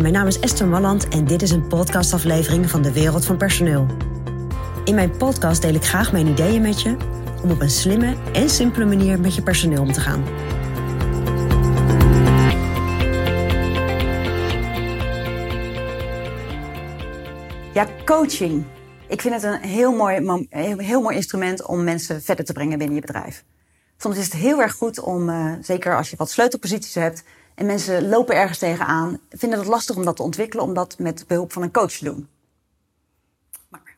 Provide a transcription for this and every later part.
Mijn naam is Esther Malland en dit is een podcastaflevering van de Wereld van Personeel. In mijn podcast deel ik graag mijn ideeën met je om op een slimme en simpele manier met je personeel om te gaan. Ja, coaching. Ik vind het een heel mooi, heel mooi instrument om mensen verder te brengen binnen je bedrijf. Soms is het heel erg goed om, uh, zeker als je wat sleutelposities hebt en mensen lopen ergens tegenaan, vinden het lastig om dat te ontwikkelen, om dat met behulp van een coach te doen. Maar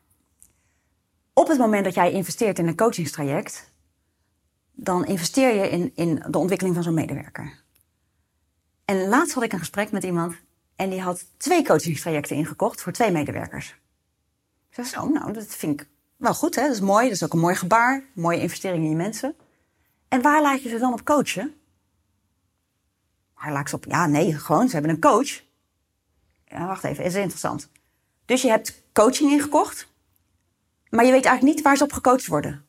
op het moment dat jij investeert in een coachingstraject, dan investeer je in, in de ontwikkeling van zo'n medewerker. En laatst had ik een gesprek met iemand en die had twee coachingstrajecten ingekocht voor twee medewerkers. Ik zei zo, nou, dat vind ik wel goed, hè? Dat is mooi, dat is ook een mooi gebaar, mooie investering in je mensen. En waar laat je ze dan op coachen? Laat ze op, ja, nee, gewoon, ze hebben een coach. Ja, wacht even, is interessant. Dus je hebt coaching ingekocht, maar je weet eigenlijk niet waar ze op gecoacht worden.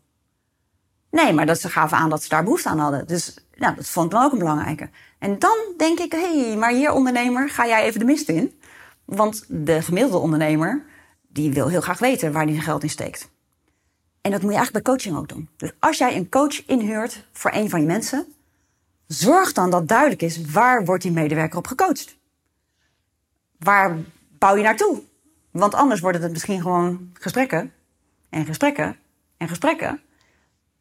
Nee, maar dat ze gaven aan dat ze daar behoefte aan hadden. Dus nou, dat vond ik dan ook een belangrijke. En dan denk ik, hé, hey, maar hier ondernemer, ga jij even de mist in. Want de gemiddelde ondernemer, die wil heel graag weten waar hij zijn geld in steekt. En dat moet je eigenlijk bij coaching ook doen. Dus als jij een coach inhuurt voor een van je mensen, zorg dan dat duidelijk is waar wordt die medewerker op gecoacht. Waar bouw je naartoe? Want anders worden het misschien gewoon gesprekken en gesprekken en gesprekken.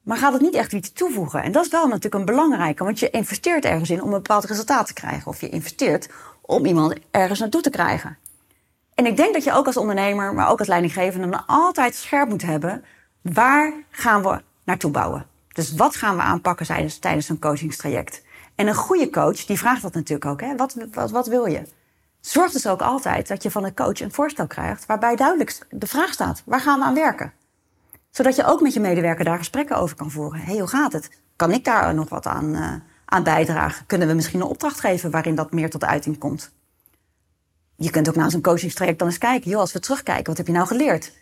Maar gaat het niet echt iets toevoegen? En dat is wel natuurlijk een belangrijke, want je investeert ergens in om een bepaald resultaat te krijgen. Of je investeert om iemand ergens naartoe te krijgen. En ik denk dat je ook als ondernemer, maar ook als leidinggevende, altijd scherp moet hebben. Waar gaan we naartoe bouwen? Dus wat gaan we aanpakken tijdens, tijdens een coachingstraject? En een goede coach, die vraagt dat natuurlijk ook. Hè? Wat, wat, wil je? Zorg dus ook altijd dat je van een coach een voorstel krijgt waarbij duidelijk de vraag staat: waar gaan we aan werken? Zodat je ook met je medewerker daar gesprekken over kan voeren. Hé, hey, hoe gaat het? Kan ik daar nog wat aan, uh, aan bijdragen? Kunnen we misschien een opdracht geven waarin dat meer tot uiting komt? Je kunt ook na zo'n coachingstraject dan eens kijken. Joh, als we terugkijken, wat heb je nou geleerd?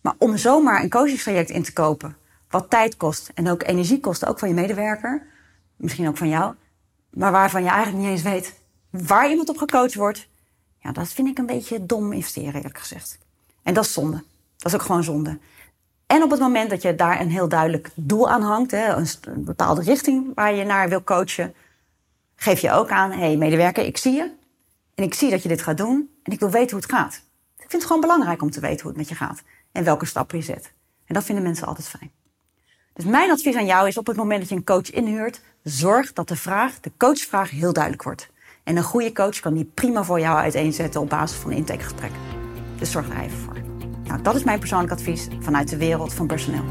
Maar om zomaar een coachingstraject in te kopen, wat tijd kost en ook energie kost, ook van je medewerker, misschien ook van jou, maar waarvan je eigenlijk niet eens weet waar iemand op gecoacht wordt, ja, dat vind ik een beetje dom investeren, eerlijk gezegd. En dat is zonde. Dat is ook gewoon zonde. En op het moment dat je daar een heel duidelijk doel aan hangt, een, bepaalde richting waar je naar wil coachen, geef je ook aan: hé, hey, medewerker, ik zie je. En ik zie dat je dit gaat doen. En ik wil weten hoe het gaat. Ik vind het gewoon belangrijk om te weten hoe het met je gaat. En welke stappen je zet. En dat vinden mensen altijd fijn. Dus mijn advies aan jou is op het moment dat je een coach inhuurt, zorg dat de vraag, de coachvraag, heel duidelijk wordt. En een goede coach kan die prima voor jou uiteenzetten op basis van een intakegesprek. Dus zorg daar even voor. Nou, dat is mijn persoonlijk advies vanuit de wereld van personeel.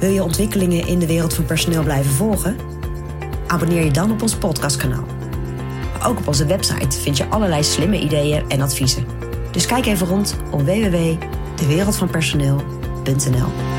Wil je ontwikkelingen in de wereld van personeel blijven volgen? Abonneer je dan op ons podcastkanaal. ook op onze website vind je allerlei slimme ideeën en adviezen. Dus kijk even rond op www.dewereldvanpersoneel.nl.